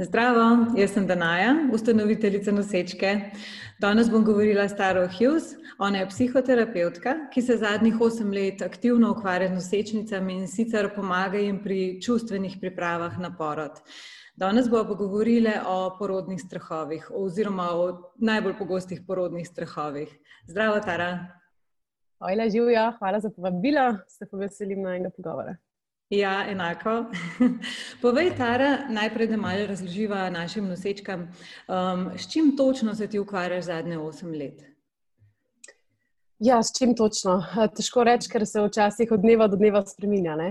Zdravo, jaz sem Danaja, ustanoviteljica nosečke. Danes bom govorila s Taro Hughes. Ona je psihoterapeutka, ki se zadnjih osem let aktivno ukvarja z nosečnicami in sicer pomaga jim pri čustvenih pripravah na porod. Danes bomo govorili o porodnih strahovih oziroma o najbolj pogostih porodnih strahovih. Zdravo, Tara. Ojla, živijo, hvala za povabilo, se pa veselim najnega pogovora. Ja, enako. Povej, Tara, najprej, da malo razloživa našim nosečkam, um, s čim točno se ti ukvarjaš zadnje osem let? Ja, s čim točno? Težko reči, ker se včasih od dneva do dneva spremenja. Uh,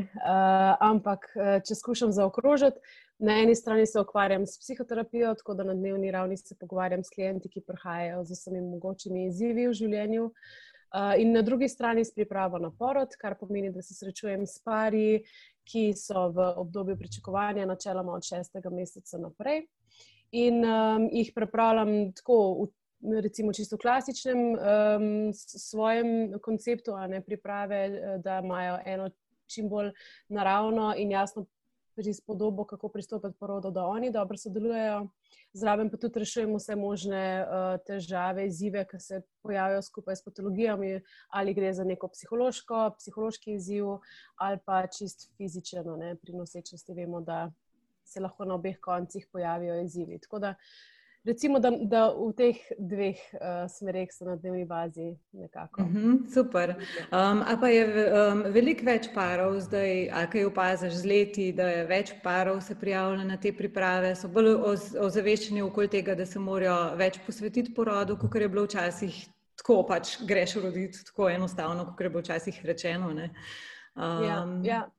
ampak, če skušam zaokrožiti, na eni strani se ukvarjam s psihoterapijo, tako da na dnevni ravni se pogovarjam s klienti, ki prihajajo z vsemi mogočimi izzivi v življenju. Uh, in na drugi strani s pripravo na porod, kar pomeni, da se srečujem s pari, ki so v obdobju pričakovanja, načeloma od šestega meseca naprej. In um, jih pripravljam tako, v, recimo, čisto klasičnem um, svojem konceptu, a ne priprave, da imajo eno čim bolj naravno in jasno prispodobo, kako pristopiti porodo, da oni dobro sodelujejo. Zraven pa tudi rešujemo vse možne uh, težave, izzive, ki se pojavijo skupaj s patologijami, ali gre za neko psihološko, psihološki izziv, ali pa čist fizično. Pri nosečnosti vemo, da se lahko na obeh koncih pojavijo izzivi. Tako da uh, recimo, da, da v teh dveh uh, smereh so na dnevni bazi nekako. Mm -hmm, super. Um, a pa je um, veliko več parov zdaj, a kaj opaziš z leti, da je več parov se prijavljalo na te priprave, so bolj ozaveščeni okoli tega, da se morajo več posvetiti porodu, kot je bilo včasih. Tako pač greš roditi, tako enostavno, kot je bilo včasih rečeno. Um, ja, ja,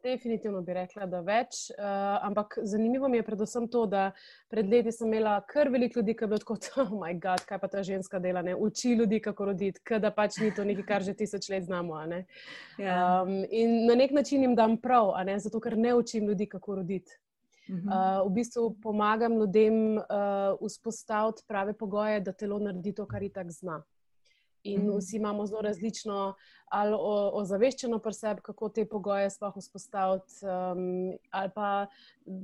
Definitivno bi rekla, da več. Uh, ampak zanimivo mi je predvsem to, da pred leti sem imela kar veliko ljudi, ki je bilo tako, oh moj bog, kaj pa ta ženska dela, ne? uči ljudi, kako roditi, da pač ni to nekaj, kar že tisoč let znamo. Ja. Um, in na nek način jim dam prav, zato ker ne učim ljudi, kako roditi. Uh, v bistvu pomagam ljudem uh, vzpostaviti prave pogoje, da telo naredi to, kar itak zna. In mhm. vsi imamo zelo različno ali ozaveščeno preseb, kako te pogoje sploh vzpostaviti, um, ali pa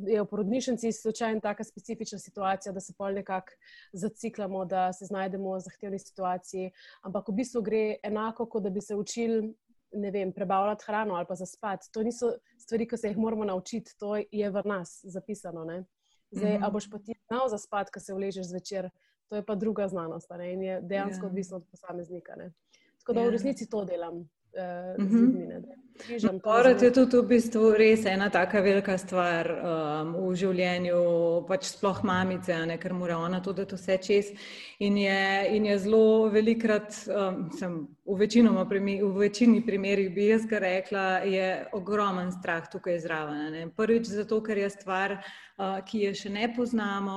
je v porodnišnici slučajno taka specifična situacija, da se pol nekako zaciklamo, da se znajdemo v zahtevni situaciji. Ampak v bistvu gre enako, kot da bi se učili. Ne vem, prebavljati hrano ali pa zaspati. To niso stvari, ki se jih moramo naučiti, to je v nas zapisano. Ne? Zdaj, mm -hmm. a boš pa ti znal zaspati, ko se vležeš zvečer, to je pa druga znanost ne? in je dejansko yeah. Ja. odvisno od posameznika. Ne? Tako da yeah. v ja. resnici to delam. Uh, mm -hmm. Porod je tudi v bistvu res ena taka velika stvar um, v življenju, pač sploh mamice, ne, ker mora ona to dati vse čez. In je, in je zelo velikrat, um, sem, v, v večini primerih bi jaz rekla, je ogromen strah tukaj zraven. Prvič zato, ker je stvar ki je še ne poznamo,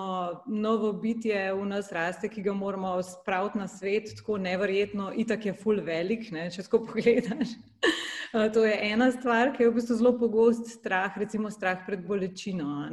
novo bitje v nas raste, ki ga moramo spraviti na svet, tako nevrjetno, itak je full velik, ne, če tako pogledaš. To je ena stvar, ki je v bistvu zelo pogost strah, recimo strah pred bolečino.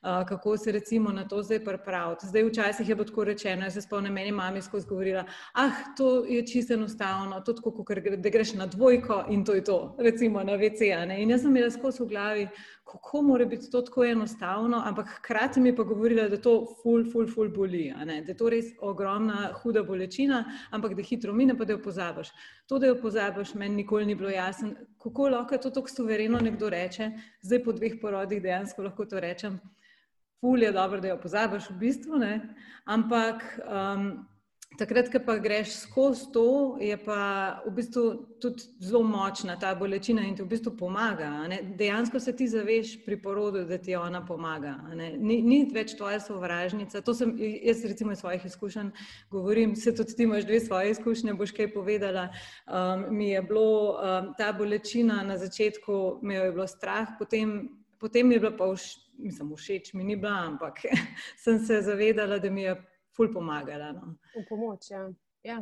Kako se recimo na to zdaj pripraviti? Zdaj včasih je bilo tako rečeno, jaz se spomnim, meni mami skozi govorila, ah, to je čisto enostavno, to tako, kot da greš na dvojko in to je to, recimo na WC. In jaz sem imela skozi v glavi, kako mora biti to tako enostavno, ampak hkrati mi pa govorila, da to ful, ful, ful boli, da je to res ogromna, huda bolečina, ampak da hitro mine, pa da jo pozabiš. To, da jo pozabiš, meni nikoli ni bilo jasno, kako lahko to tako suvereno nekdo reče, zdaj po dveh porodih dejansko lahko to rečem. Ful je dobro, da jo pozabiš v bistvu, ne? ampak um, Takrat, ko pa greš skozi to, je pa v bistvu tudi zelo močna ta bolečina in ti v bistvu pomaga. Dejansko se ti zaveš pri porodu, da ti ona pomaga. Ni, ni več tvoja sovražnica. To sem jaz, recimo, iz svojih izkušenj govorim. Se tudi ti imaš dve svoje izkušnje, boš kaj povedala. Um, mi je bilo um, ta bolečina na začetku, me je bilo strah, potem, potem je bilo pa vš, mislim, všeč, mi ni bila, ampak sem se zavedala, da mi je ful pomagala. No. V pomoč, ja. ja.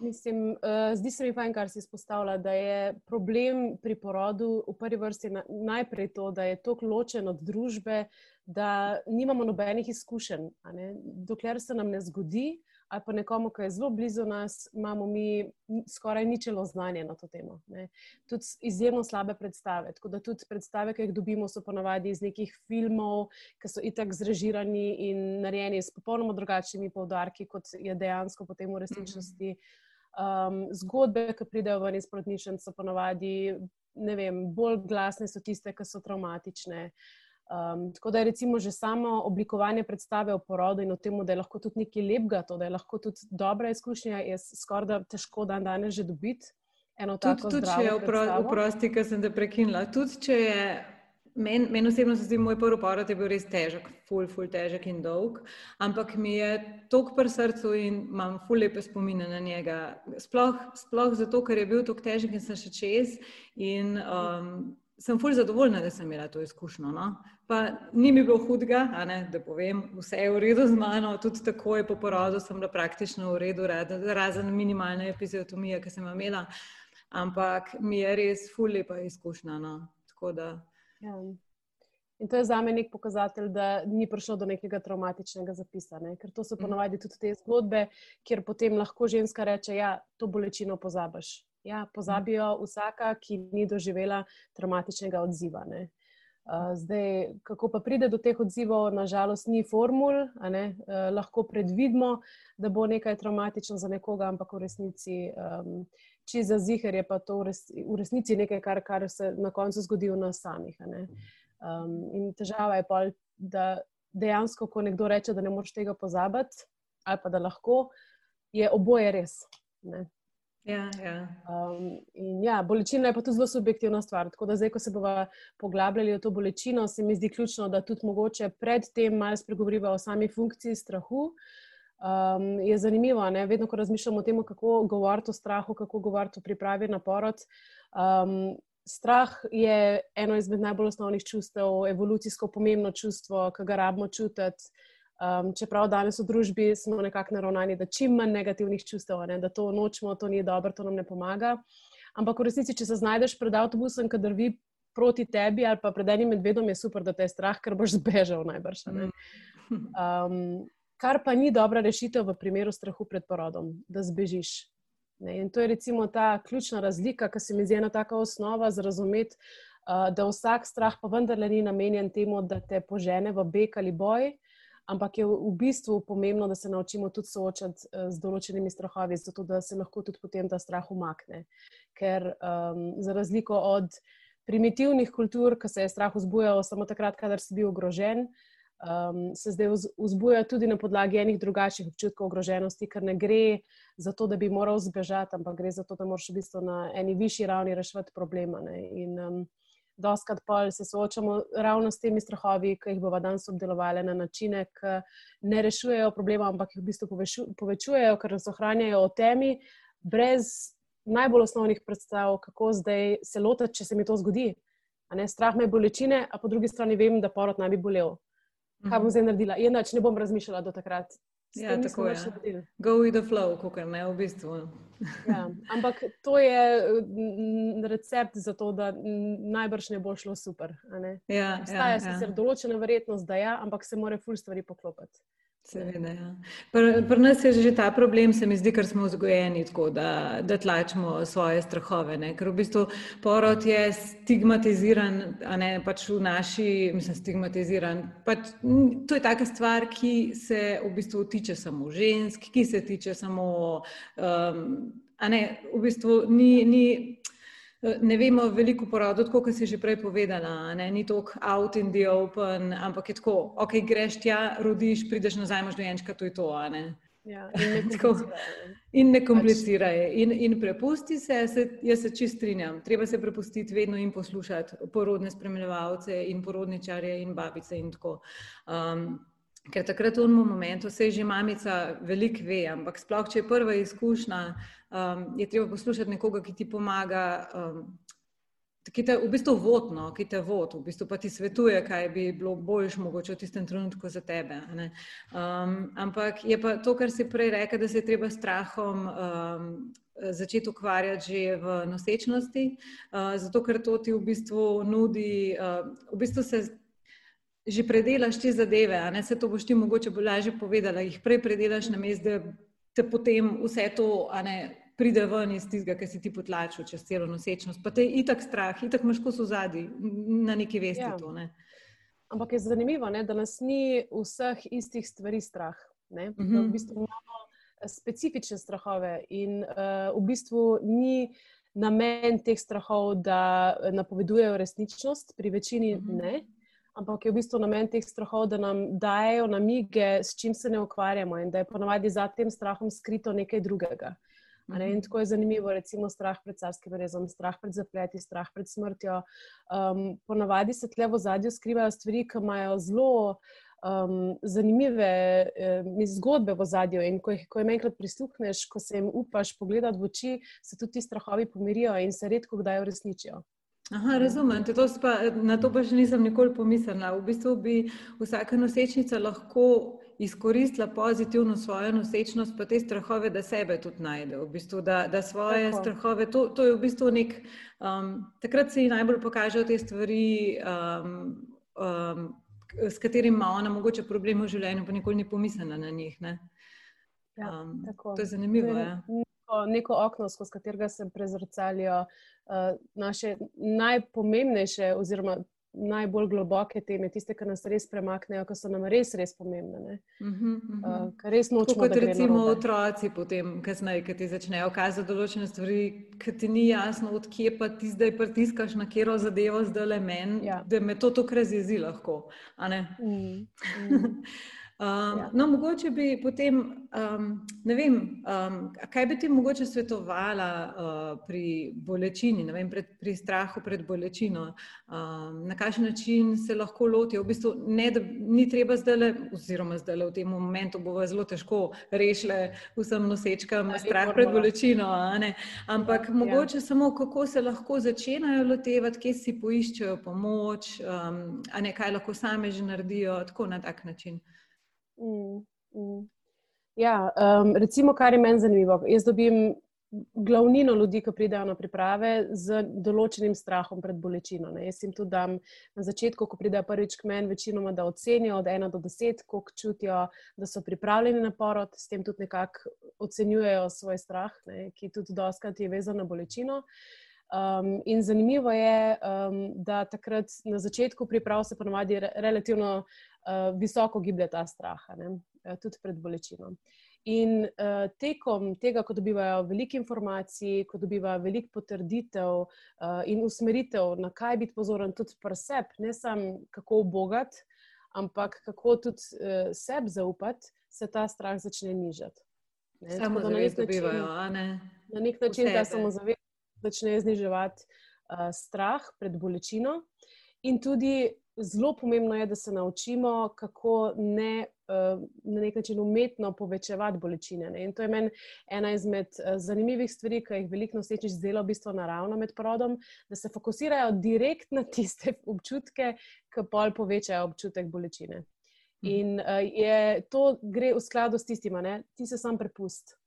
Mislim, uh, zdi se mi pa, kar si izpostavlja, da je problem pri porodu v prvi vrsti na, najprej to, da je tako ločen od družbe, da nimamo nobenih izkušenj. Dokler se nam ne zgodi, ali pa nekomu, ki je zelo blizu nas, imamo mi skoraj ničelo znanje na to temo. Ne. Tudi izjemno slabe predstave. Tako da tudi predstave, ki jih dobimo, so ponavadi iz nekih filmov, ki so itak zrežirani in narejeni s popolnoma drugačnimi povdarki, kot je dejansko potem v resničnosti. Um, zgodbe, ki pridejo ven iz porodnišnic, so ponavadi vem, bolj glasne, so tiste, ki so traumatične. Uh, Um, tako da je recimo že samo oblikovanje predstave o porodu in o tem, da je lahko tudi nekaj lepega, to, da je lahko tudi dobra izkušnja, je skoraj da težko dan danes že dobiti. Tudi, tudi če je oprosti, ker sem te prekinila. Tudi če je. Meni men osebno se zdi, moj prvi porod je bil res težek, ful, ful, težek in dolg, ampak mi je tok pri srcu in imam ful lepe spomine na njega. Sploh, sploh zato, ker je bil tok težek in sem še čez in um, sem fulj zadovoljna, da sem imela to izkušnjo. No? Pa ni mi bilo hudega, ne, da povem, vse je v redu z mano, tudi takoj po porodu sem bila praktično v redu, razen minimalne epiziotomije, ki sem imela. Ampak mi je res fulj lepa izkušnja. No? Ja. In to je za me nek pokazatelj, da ni prišlo do nekega traumatičnega zapisa. Ne? Ker to so mhm. ponovadi tudi te zgodbe, kjer potem lahko ženska reče: Ja, to bolečino pozabiš. Ja, pozabijo vsaka, ki ni doživela traumatičnega odziva. Ne. Zdaj, kako pa pride do teh odzivov, nažalost, ni formul, lahko predvidimo, da bo nekaj traumatično za nekoga, ampak v resnici, če za zihar je pa to v resnici nekaj, kar, kar se na koncu zgodi v nas samih. In težava je pa, da dejansko, ko nekdo reče, da ne moreš tega pozabiti, ali pa da lahko, je oboje res. Ne. Ja, ja. Um, ja, bolečina je pa tudi zelo subjektivna stvar. Tako da zdaj, ko se bomo poglabljali v to bolečino, se mi zdi ključno, da tudi mogoče predtem malo spregovoriva o sami funkciji strahu. Um, je zanimivo, ne? vedno, ko razmišljamo o tem, kako govoriti o strahu, kako govoriti o pripravi na porod. Um, strah je eno izmed najbolj osnovnih čustev, evolucijsko pomembno čustvo, ki ga rabimo čutiti. Um, čeprav danes v družbi smo nekako naravnani, da čim manj negativnih čustev, ne, da to nočemo, to ni dobro, to nam ne pomaga. Ampak v resnici, če se znajdeš pred avtobusom, ki drvi proti tebi ali pa pred enim medvedom, je super, da te je strah, ker boš zbežal najbrž. Um, kar pa ni dobra rešitev v primeru strahu pred porodom, da zbežiš. Ne. In to je recimo ta ključna razlika, ki se mi zdi ena taka osnova za razumeti, uh, da vsak strah pa vendarle ni namenjen temu, da te požene v beg ali boj ampak je v bistvu pomembno, da se naučimo tudi soočati eh, z določenimi strahovi, zato da se lahko tudi potem ta strah umakne. Ker um, za razliko od primitivnih kultur, ki se je strah vzbujal samo takrat, kadar si bil ogrožen. Um, se zdaj vzbuja tudi na podlagi enih drugačnih občutkov ogroženosti, ker ne gre za to, da bi moral zbežati, ampak gre za to, da moraš v bistvu na eni višji ravni rešiti problema. In, um, doskrat pa se soočamo ravno s temi strahovi, ki jih bomo danes obdelovali na načine, ki ne rešujejo problema, ampak jih v bistvu povečujejo, ker nas ohranjajo v temi, brez najbolj osnovnih predstav, kako zdaj se lotiti, če se mi to zgodi. Strah me bolečine, a po drugi strani vem, da porod naj bi bolel. Kaj bom mhm. zdaj naredila? Enač ne bom razmišljala do takrat. Ja, tako je. Go with the flow, je ne v bistvu. Ja, ampak to je recept za to, da najbrž ne bo šlo super. Ja, Obstaja ja, sicer ja. določena verjetnost, da ja, ampak se mora ful stvari poklopiti. Seveda, ja. Pri pr nas je že ta problem, se mi zdi, ker smo vzgojeni tako, da, da tlačimo svoje strahove. Ne? Ker v bistvu porod je stigmatiziran, a ne pač v naši, mislim, stigmatiziran. Pač, to je taka stvar, ki se v bistvu tiče samo žensk, ki se tiče samo, um, ne, v bistvu ni. ni ne vemo veliko porodov, kot si že prej povedala, ne? ni to out in the open, ampak je tako, ok, greš tja, rodiš, prideš nazaj, imaš dojenčka, to je to. Ne? Ja, in ne kompliciraj. Pač- in, in prepusti se, se, jaz se čist strinjam. Treba se prepustiti vedno in poslušati porodne spremljevalce in porodničarje in babice in tako. Um, Ker takrat v enem momentu se že mamica veliko ve, ampak sploh, če je prva izkušnja, um, je treba poslušati nekoga, ki ti pomaga, um, ki te v bistvu vodno, ki te vod, v bistvu pa ti svetuje, kaj bi bilo boljš mogoče v tistem trenutku za tebe. Um, ampak je pa to, kar si prej rekel, da se je treba strahom um, začeti ukvarjati že v nosečnosti, uh, zato ker to ti v bistvu nudi, uh, v bistvu se že predelaš te zadeve, a ne se to boš ti mogoče bolj lažje povedala, jih prej predelaš na mestu, da te potem vse to ne, pride ven iz tistega, ki si ti potlačil čez celo nosečnost. Pa te je itak strah, itak imaš kos v zadnji, na neki vesti ja. to. Ne. Ampak je zanimivo, ne, da nas ni vseh istih stvari strah. Ne, mm -hmm. V bistvu imamo specifične strahove in uh, v bistvu ni namen teh strahov, da napovedujejo resničnost, pri večini mm -hmm. ne ampak je v bistvu namen teh strahov, da nam dajo namige, s čim se ne ukvarjamo in da je ponovadi za tem strahom skrito nekaj drugega. Ne? In mhm. tako je zanimivo, recimo strah pred carskim rezom, strah pred zapleti, strah pred smrtjo. Um, ponavadi se tle v zadju skrivajo stvari, ki imajo zelo um, zanimive um, zgodbe v zadju. In ko, ko jim enkrat prisluhneš, ko se jim upaš pogledati v oči, se tudi ti strahovi pomirijo in se redko kdaj uresničijo. Aha, razumem. To pa, na to pa še nisem nikoli pomislila. V bistvu bi vsaka nosečnica lahko izkoristila pozitivno svojo nosečnost, pa te strahove, da sebe tudi najde. V bistvu, da, da svoje Tako. strahove, to, to je v bistvu nek. Um, takrat se ji najbolj pokažejo te stvari, um, um, s katerimi ima ona mogoče probleme v življenju, pa nikoli ni pomislila na njih. Ja, um, to je zanimivo. To je, ja neko, neko okno, skozi katerega se prezrcalijo uh, naše najpomembnejše, oziroma najbolj globoke teme, tiste, ki nas res premaknejo, ki so nam res, res pomembne. Uh -huh, uh -huh. uh, res nočemo. Kot recimo otroci, potem, kasneje, ki ti začnejo kazati določene stvari, ki ti ni jasno, odkje pa ti zdaj pritiskaš na kjero zadevo, zdaj le meni, ja. da me to tukaj razjezi lahko. Mm, mm. Um, ja. No, mogoče bi potem, um, ne vem, um, kaj bi ti mogoče svetovala uh, pri bolečini, vem, pred, pri strahu pred bolečino, um, na kakšen način se lahko lotijo. V bistvu ne, da ni treba zdaj, oziroma zdaj v tem momentu bo zelo težko rešile vsem nosečkam Ali strah pred bolečino, ampak ja, mogoče ja. samo kako se lahko začnejo lotevati, kje si poiščejo pomoč, um, a ne kaj lahko same že naredijo, tako na tak način. Mm, mm. Ja, um, recimo, kar je meni zanimivo. Jaz dobim glavnino ljudi, ki pridejo na priprave z določenim strahom pred bolečino. Ne. Jaz jim tudi dam na začetku, ko pridejo prvič k meni, večinoma da ocenijo od 1 do 10, koliko čutijo, da so pripravljeni na porod, s tem tudi nekako ocenjujejo svoj strah, ne, ki tudi doskrat je vezan na bolečino. Um, in zanimivo je, um, da takrat na začetku priprav se ponovadi re, relativno visoko giblje ta strah, ne? Eh, tudi pred bolečino. In uh, tekom tega, ko dobivajo veliko informacij, ko dobivajo veliko potrditev uh, in usmeritev, na kaj biti pozoren, tudi pri sebi, ne samo kako obogat, ampak kako tudi uh, sebi zaupati, se ta strah začne nižati. Samo da na nek način dobivajo, na nek način ta samozavest začne zniževati uh, strah pred bolečino. In tudi zelo pomembno je, da se naučimo, kako ne uh, na nek način umetno povečevati bolečine. Ne? In to je meni ena izmed uh, zanimivih stvari, ki jih veliko nosečiš zdelo v bistvu naravno med porodom, da se fokusirajo direkt na tiste občutke, ki pol povečajo občutek bolečine. Mhm. In uh, je, to gre v skladu s tistima, ne? ti se sam prepust.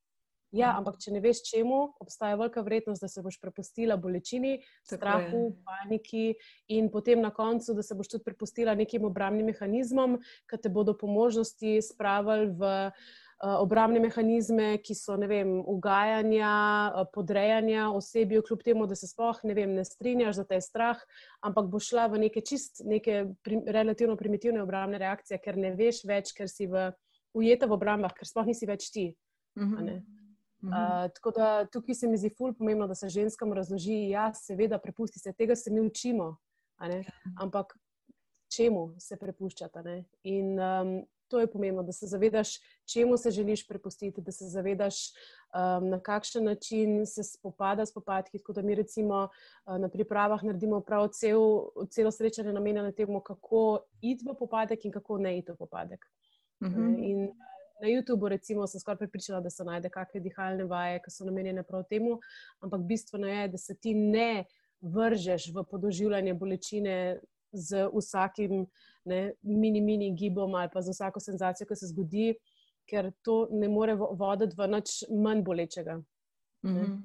Ja, ampak če ne veš, čemu, obstaja velika vrednost, da se boš prepustila bolečini, strahu, paniki, in potem na koncu, da se boš tudi prepustila nekim obrambnim mehanizmom, ki te bodo po možnosti spravili v uh, obrambne mehanizme, ki so vem, ugajanja, uh, podrejanja osebi, kljub temu, da se sploh ne, vem, ne strinjaš za ta strah, ampak boš šla v neke čist, neke prim, relativno primitivne obrambne reakcije, ker ne veš več, ker si v, ujeta v obrambah, ker sploh nisi več ti. Uh -huh. Uh, tako da tukaj se mi zdi ful pomembno, da se ženskam razloži, ja, seveda, prepusti se, tega se mi učimo, ja. ampak čemu se prepuščata. Ne? In um, to je pomembno, da se zavedaš, čemu se želiš prepustiti, da se zavedaš, um, na kakšen način se spopada s popadki. Tako da mi recimo uh, na pripravah naredimo prav cel, celo srečanje namenjeno temu, kako iti v popadek in kako ne iti v popadek. Uh -huh. In, na YouTubu, recimo, sem skoraj pripričana, da se najde kakšne dihalne vaje, ki so namenjene prav temu, ampak bistveno je, da se ti ne vržeš v podoživljanje bolečine z vsakim ne, mini, mini gibom ali pa z vsako senzacijo, ki se zgodi, ker to ne more voditi v nič manj bolečega. Mm -hmm.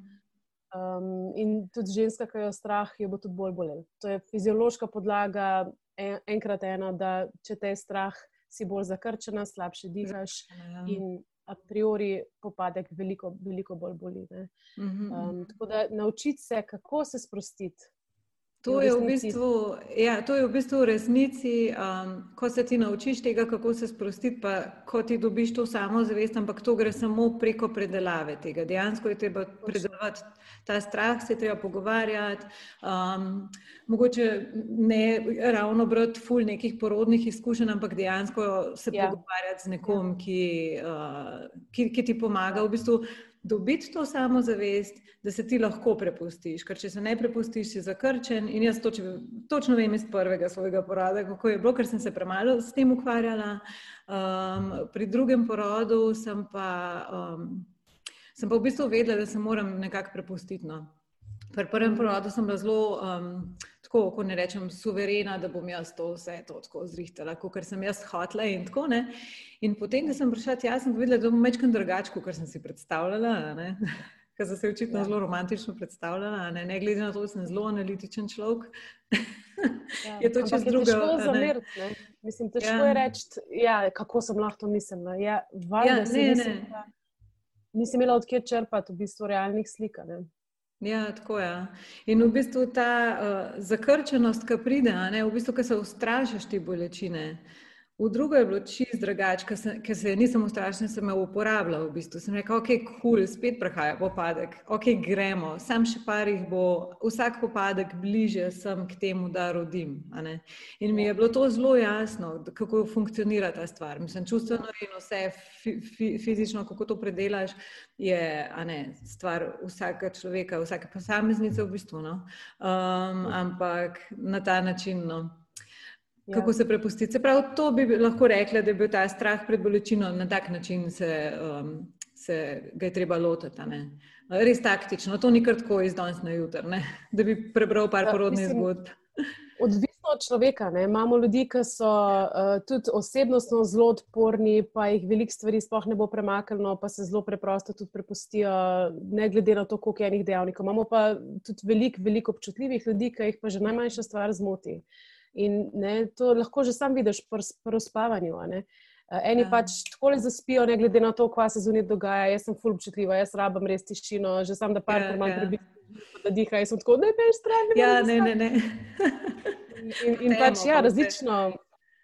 Um, in tudi ženska, ki jo strah, jo bo tudi bolj bolel. To je fiziološka podlaga, en, enkrat ena, da če te je strah, si bolj zakrčena, slabše dihaš. Ja. In a priori popadek veliko, veliko bolj boli. Um, tako da naučiti se, kako se sprostiti. To je, v bistvu, ja, to je v bistvu v resnici, um, ko se ti naučiš tega, kako se sprostiti, pa ko ti dobiš to samozavest, ampak to gre samo preko predelave tega. Dejansko je treba predelovati ta strah, se treba pogovarjati. Um, mogoče ne ravno brati ful nekih porodnih izkušenj, ampak dejansko se ja. pogovarjati z nekom, ki, uh, ki, ki ti pomaga. V bistvu, dobiti to samozavest, da se ti lahko prepustiš. Ker če se ne prepustiš, si zakrčen. In jaz toč, točno vem iz prvega svojega porada, kako je bilo, ker sem se premalo s tem ukvarjala. Um, pri drugem porodu sem pa, um, sem pa v bistvu vedela, da se moram nekako prepustiti. No. Pri prvem porodu sem bila zelo. Um, tako, ko ne rečem, suverena, da bom jaz to vse to tako zrihtala, kot sem jaz hotla in tako ne. In potem, ko sem prišla tja, sem videla, da bom večkrat drugače, kot sem si predstavljala. Ker sem se očitno ja. zelo romantično predstavljala, ne, ne glede na to, da sem zelo analitičen človek. Ja. je to čisto drugo. Težko je zameriti. Mislim, težko ja. je reči, ja, kako sem lahko to mislila. Ja, ja, ne, nisem, ne. Nisem imela odkje črpati v bistvu realnih slik. Ja, tako je. Ja. In v bistvu ta uh, zakrčenost, ki pride, ne, v bistvu, ki se ustrašiš te bolečine. V drugo je bilo čist drugače, ker se nisem ustrašila, sem jo uporabljala. V bistvu. Sem rekla, ok, kul, cool, spet prahaja popadek, ok, gremo, sam še par jih bo, vsak popadek bliže sem k temu, da rodim. In mi je bilo to zelo jasno, kako funkcionira ta stvar. Mislim, čustveno in vse fi, fi, fizično, kako to predelaš, je ne, stvar vsakega človeka, vsake posameznice v bistvu. No? Um, ampak na ta način. No. Ja. Kako se prepustiti? Se pravi, to bi lahko rekla, da je bil ta strah pred bolečino na tak način, se, um, se ga je treba lotiti. Res taktično, to ni kar tako iz danes na jutr, ne? da bi prebral par ja, porodnih zgodb. Odvisno od človeka. Ne? Imamo ljudi, ki so uh, tudi osebnostno zelo odporni, pa jih veliko stvari sploh ne bo premaknilo, pa se zelo preprosto tudi prepustijo, ne glede na to, koliko je enih dejavnikov. Imamo pa tudi veliko, veliko občutljivih ljudi, ki jih pa že najmanjša stvar zmoti. Uh, In ne, to lahko že sam vidiš pri spavanju. Eni ja. pač tako le zaspijo, ne glede na to, kaj se zunaj dogaja. Jaz sem fulp občutljiva, jaz rabim res tišino, že sam, da par ja, malo ja. prebivam, da diha. Jaz sem tako, da ne peš stran. Ja, ne, ne, ne. In, in, in pač, ja, različno,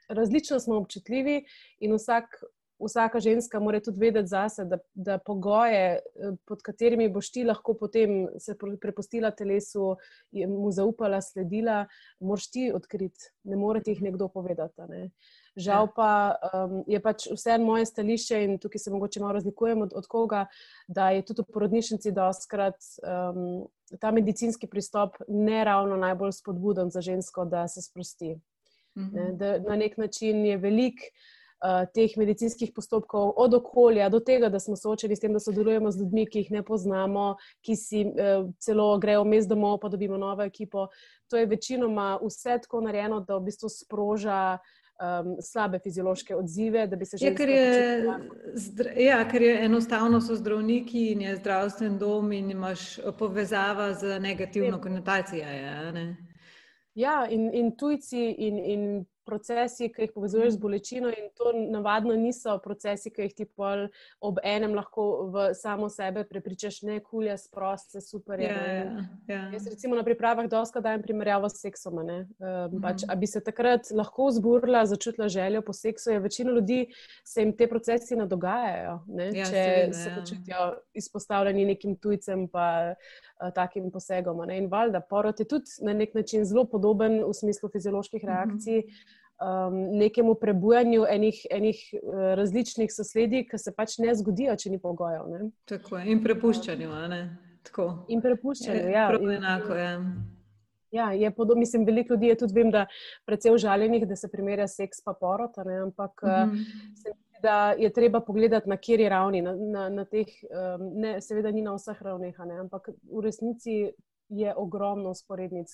različno smo občutljivi in vsak vsaka ženska mora tudi vedeti zase, da, da pogoje, eh, pod katerimi boš ti lahko potem se prepustila telesu, mu zaupala, sledila, moraš ti odkriti, ne more ti jih nekdo povedati. Ne. Žal pa um, je pač vse moje stališče in tukaj se mogoče malo razlikujem od, od koga, da je tudi v porodnišnici doskrat um, ta medicinski pristop ne ravno najbolj spodbuden za žensko, da se sprosti. Mm -hmm. ne, da na nek način je velik uh, teh medicinskih postopkov, od okolja do tega, da smo soočeni s tem, da sodelujemo z ljudmi, ki jih ne poznamo, ki si uh, celo grejo mest domov, pa dobimo novo ekipo. To je večinoma vse tako narejeno, da v bistvu sproža. Um, slabe fiziološke odzive, da bi se že lahko začeli. Ja, ker je enostavno, so zdravniki in je zdravstven dom, in imaš povezava z negativno konotacijo. Ja, ja, in, in tujci, in, in procesi, ki jih povezuješ z bolečino, in to navadno niso procesi, ki jih ti pol ob enem lahko v samo sebe prepričaš, ne kulje, sprost, se super. Ja, ja, ja. Jaz recimo na pripravah doska dajem primerjavo s seksom. Um, mhm. pač, a bi se takrat lahko zburila, začutila željo po seksu, je večina ljudi, se jim te procesi ne dogajajo, ne? Ja, če seveda, se ja. počutijo ja. izpostavljeni nekim tujcem. Pa, Takim posegom. Ne? In valjda, porod je tudi na nek način zelo podoben v smislu fizioloških mhm. reakcij, um, nekemu prebujanju enih, enih uh, različnih sosledij, ki se pač ne zgodijo, če ni pogojev. Ne? Tako je. In prepuščanju. In prepuščanju, je, ja. Prav enako je. Ja, je podobno. Mislim, veliko ljudi je tudi, vem, da precej užaljenih, da se primerja seks pa porod, ampak mm -hmm. se mi da je treba pogledati, na kjeri ravni. Na, na, na teh, um, ne, seveda ni na vseh ravneh, ampak v resnici je ogromno sporednic.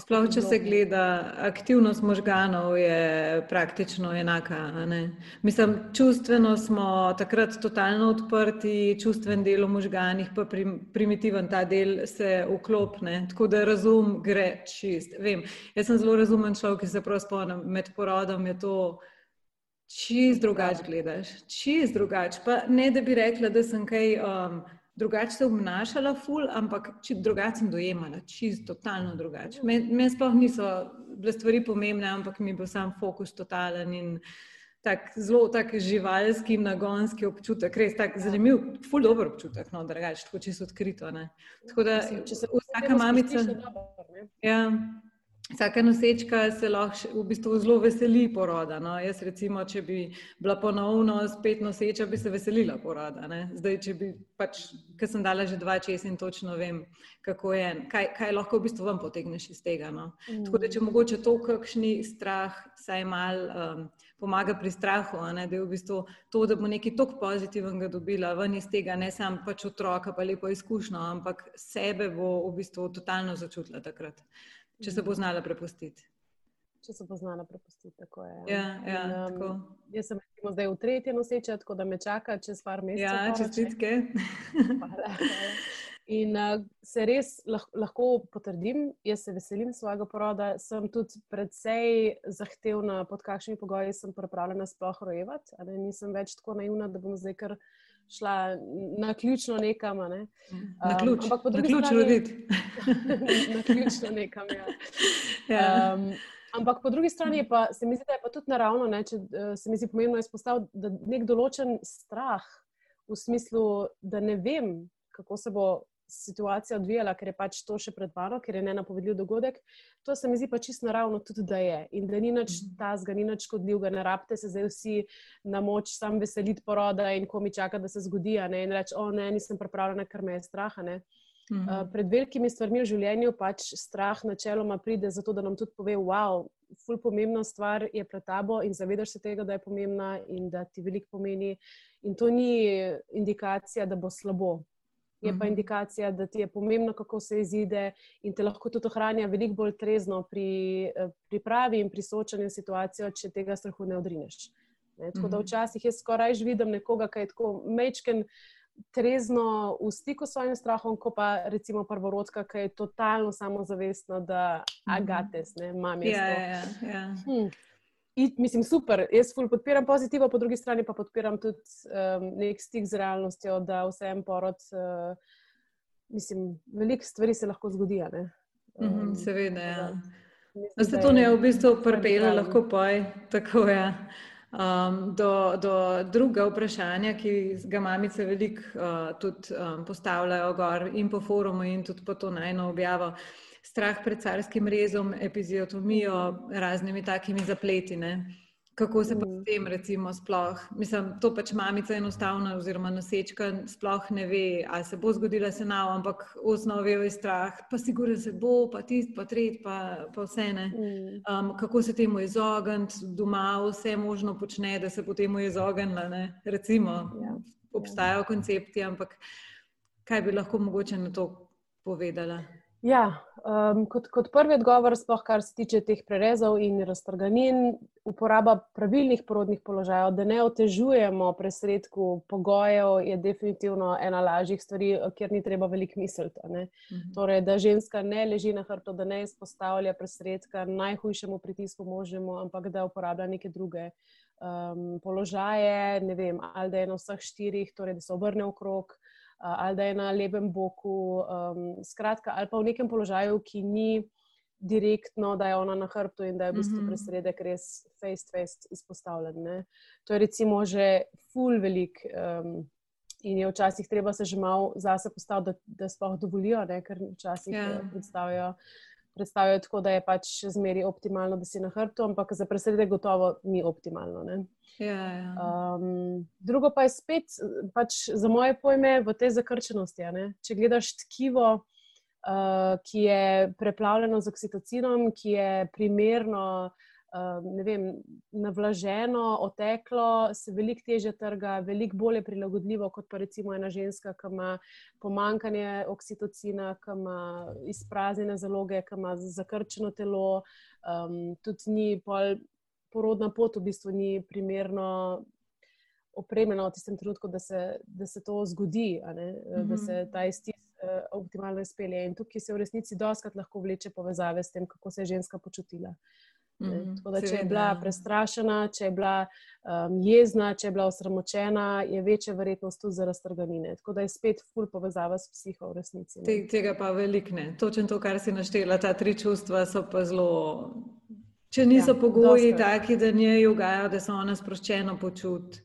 Sploh, če se gleda, aktivnost možganov je praktično enaka. Mislim, čustveno smo takrat totalno odprti, čustven del v možganih, pa prim, primitiven ta del se vklopne, tako da razum gre čist. Vem, jaz sem zelo razumen človek, ki se prav spomnim, med porodom je to čist drugače gledaš, čist drugače. Pa ne da bi rekla, da sem kaj um, drugače se obnašala, ful, ampak drugače sem dojemala, čist totalno drugače. Meni sploh niso bile stvari pomembne, ampak mi bo sam fokus totalen in tak zelo tak živalski, nagonski občutek, res tak zanimiv, ful dober občutek, no, drugače, tako čisto odkrito. Ne. Tako da, če se vsaka mamica. Ja. Vsaka nosečka se lahko v bistvu zelo veseli poroda. No? Jaz, recimo, če bi bila ponovno spet noseča, bi se veselila poroda. Ne? Zdaj, če bi pač, ker sem dala že dva česa in točno vem, kako je, kaj, kaj lahko v bistvu vam potegneš iz tega. No? Mm. Tako da, če mogoče to, kakšni strah, saj mal um, pomaga pri strahu, ne? da je v bistvu to, da bo nekaj tako pozitivnega dobila ven iz tega, ne samo pač otroka, pa lepo izkušnjo, ampak sebe bo v bistvu totalno začutila takrat če se bo znala prepustiti. Če se bo znala prepustiti, tako je. Ja, ja, um, tako. Jaz sem zdaj v tretji noseče, tako da me čaka čez par mesecev. Ja, čestitke. In uh, se res lahko, lahko potrdim, jaz se veselim svojega poroda. Sem tudi predvsej zahtevna, pod kakšnimi pogoji sem pripravljena sploh rojevati. Nisem več tako naivna, da bom zdaj kar šla na ključno nekam. Ne. Um, na ključ, ampak po drugi strani, na ključno nekam. Ja. Ja. Um, ampak po drugi strani pa, se mi zdi, da je pa tudi naravno, ne, če eh, se mi zdi pomembno izpostaviti, da nek določen strah v smislu, da ne vem, kako se bo situacija odvijala, ker je pač to še pred mano, ker je ne napovedljiv dogodek. To se mi zdi pa čisto naravno, tudi da je. In da ni nič mhm. tazga, ni nič škodljivega, ne rabite se zdaj vsi na moč sam veseliti poroda in ko mi čaka, da se zgodi. Ne? In reči, o ne, nisem pripravljena, ker me je strah. Uh, pred velikimi stvarmi v življenju pač strah načeloma pride zato, da nam tudi pove, wow. Ful pomembna stvar je pred tabo, in zavedaš se tega, da je pomembna, in da ti veliko pomeni. In to ni indikacija, da bo slabo je pa mhm. indikacija, da ti je pomembno, kako se izide in te lahko tudi ohranja veliko bolj trezno pri eh, pripravi in pri soočanju s situacijo, če tega strahu ne odrineš. Ne? Tako da mhm. včasih jaz skoraj že vidim nekoga, ki je tako mečken. Trezno v stiku s svojim strahom, ko pa recimo prvorodka, ki je totalno samozavestna, da mhm. agates, ne, mami. Ja, ja, ja. Hm mislim, super. Jaz ful podpiram pozitivno, po drugi strani pa podpiram tudi um, nek stik z realnostjo, da vse en porod, uh, mislim, veliko stvari se lahko zgodi. Um, Seveda, ja. Da se to ne v bistvu prpele, lahko poj, tako je. Um, do, do druga vprašanja, ki ga mamice veliko uh, tudi um, postavljajo gor in po forumu in tudi po to najno objavo. Uh, strah pred carskim rezom, epiziotomijo, raznimi takimi zapletine. Kako se pa s tem, recimo, sploh, mislim, to pač mamica enostavno, oziroma nosečka, sploh ne ve, ali se bo zgodila se nav, ampak v osnovi je strah, pa sigurno se bo, pa tisti, pa tretji, pa, pa vse ne. Um, kako se temu izogniti, doma vse možno počne, da se potem izognila. Recimo, ja. obstajajo koncepti, ampak kaj bi lahko mogoče na to povedala? Ja, um, kot, kot prvi odgovor, sploh kar se tiče teh prerezov in raztrganin, uporaba pravilnih porodnih položajev, da ne otežujemo presredku pogojev, je definitivno ena lažjih stvari, kjer ni treba veliko misliti. Mhm. Torej, da ženska ne leži na hrbtu, da ne izpostavlja presredka najhujšemu pritisku možnemu, ampak da uporablja neke druge. Um, položaje, ne vem, ali da je na vseh štirih, torej da se obrne okrog, uh, ali da je na levem boku, um, skratka, ali pa v nekem položaju, ki ni direktno, da je ona na hrbtu in da je v bistvu mhm. presredek res face-to-face izpostavljen. Ne? To je recimo že full velik. Um, In je včasih treba se že malo zase postaviti, da, da sploh dovolijo, ne? ker včasih yeah. Ja. predstavijo, predstavijo tako, da je pač zmeri optimalno, da si na hrbtu, ampak za presredek gotovo ni optimalno. Ne? Ja, ja. Um, drugo pa je spet, pač za moje pojme, v tej zakrčenosti. Če gledaš tkivo, uh, ki je preplavljeno z oksitocinom, ki je primerno, vem, navlaženo, oteklo, se veliko teže trga, veliko bolje prilagodljivo kot pa recimo ena ženska, ki ima pomankanje oksitocina, ki ima izpraznjene zaloge, ki ima zakrčeno telo. Um, tudi ni pol porodna pot v bistvu ni primerno opremljena v tistem trenutku, da se, da se to zgodi, mm -hmm. da se ta isti uh, optimalno izpelje. In tukaj se v resnici doskrat lahko vleče povezave s tem, kako se je ženska počutila. Mm, Tako da, če je bila ja. prestrašena, če je bila um, jezna, če je bila osramočena, je večja verjetnost tudi za raztrganine. Tako da je spet ful povezava s psiho v resnici. Te, tega pa veliko ne. Točno to, kar si naštela, ta tri čustva so pa zelo. Če niso ja, pogoji doskrat. taki, da njej ugajajo, da se ona sproščeno počuti.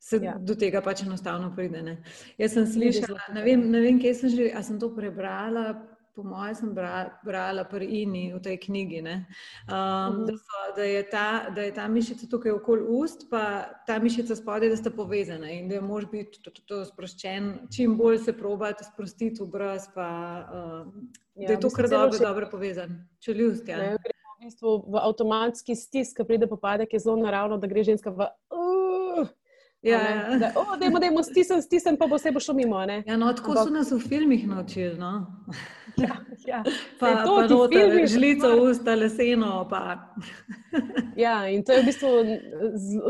Se ja. do tega pač enostavno pride. Ne? Jaz sem slišala, ne vem, ne vem kje sem že, ali sem to prebrala, po mojem, sem brala pri Ini v tej knjigi, um, uh -huh. da, so, da, je ta, da je ta mišica tukaj okoli ust, pa ta mišica spodaj, da sta povezana in da je mož biti to, to, to sproščen, čim bolj se probati sprostiti v brez, pa uh, ja, da je to kar dobro, še... dobro povezan. Čeljust, ja. Ne, v, bistvu v avtomatski stisk, ki pride popadek, je zelo naravno, da gre ženska v. Uh, Ja, ja. Da, oh, dajmo, dajmo, stisnem, stisnem, pa bo vse bo šlo mimo. Ja, no, tako Ampak... so nas v filmih naučili. No? Ja, ja. Pa, to, pa noter, filmi, žlico, pa... usta, leseno. Pa. ja, in to je v bistvu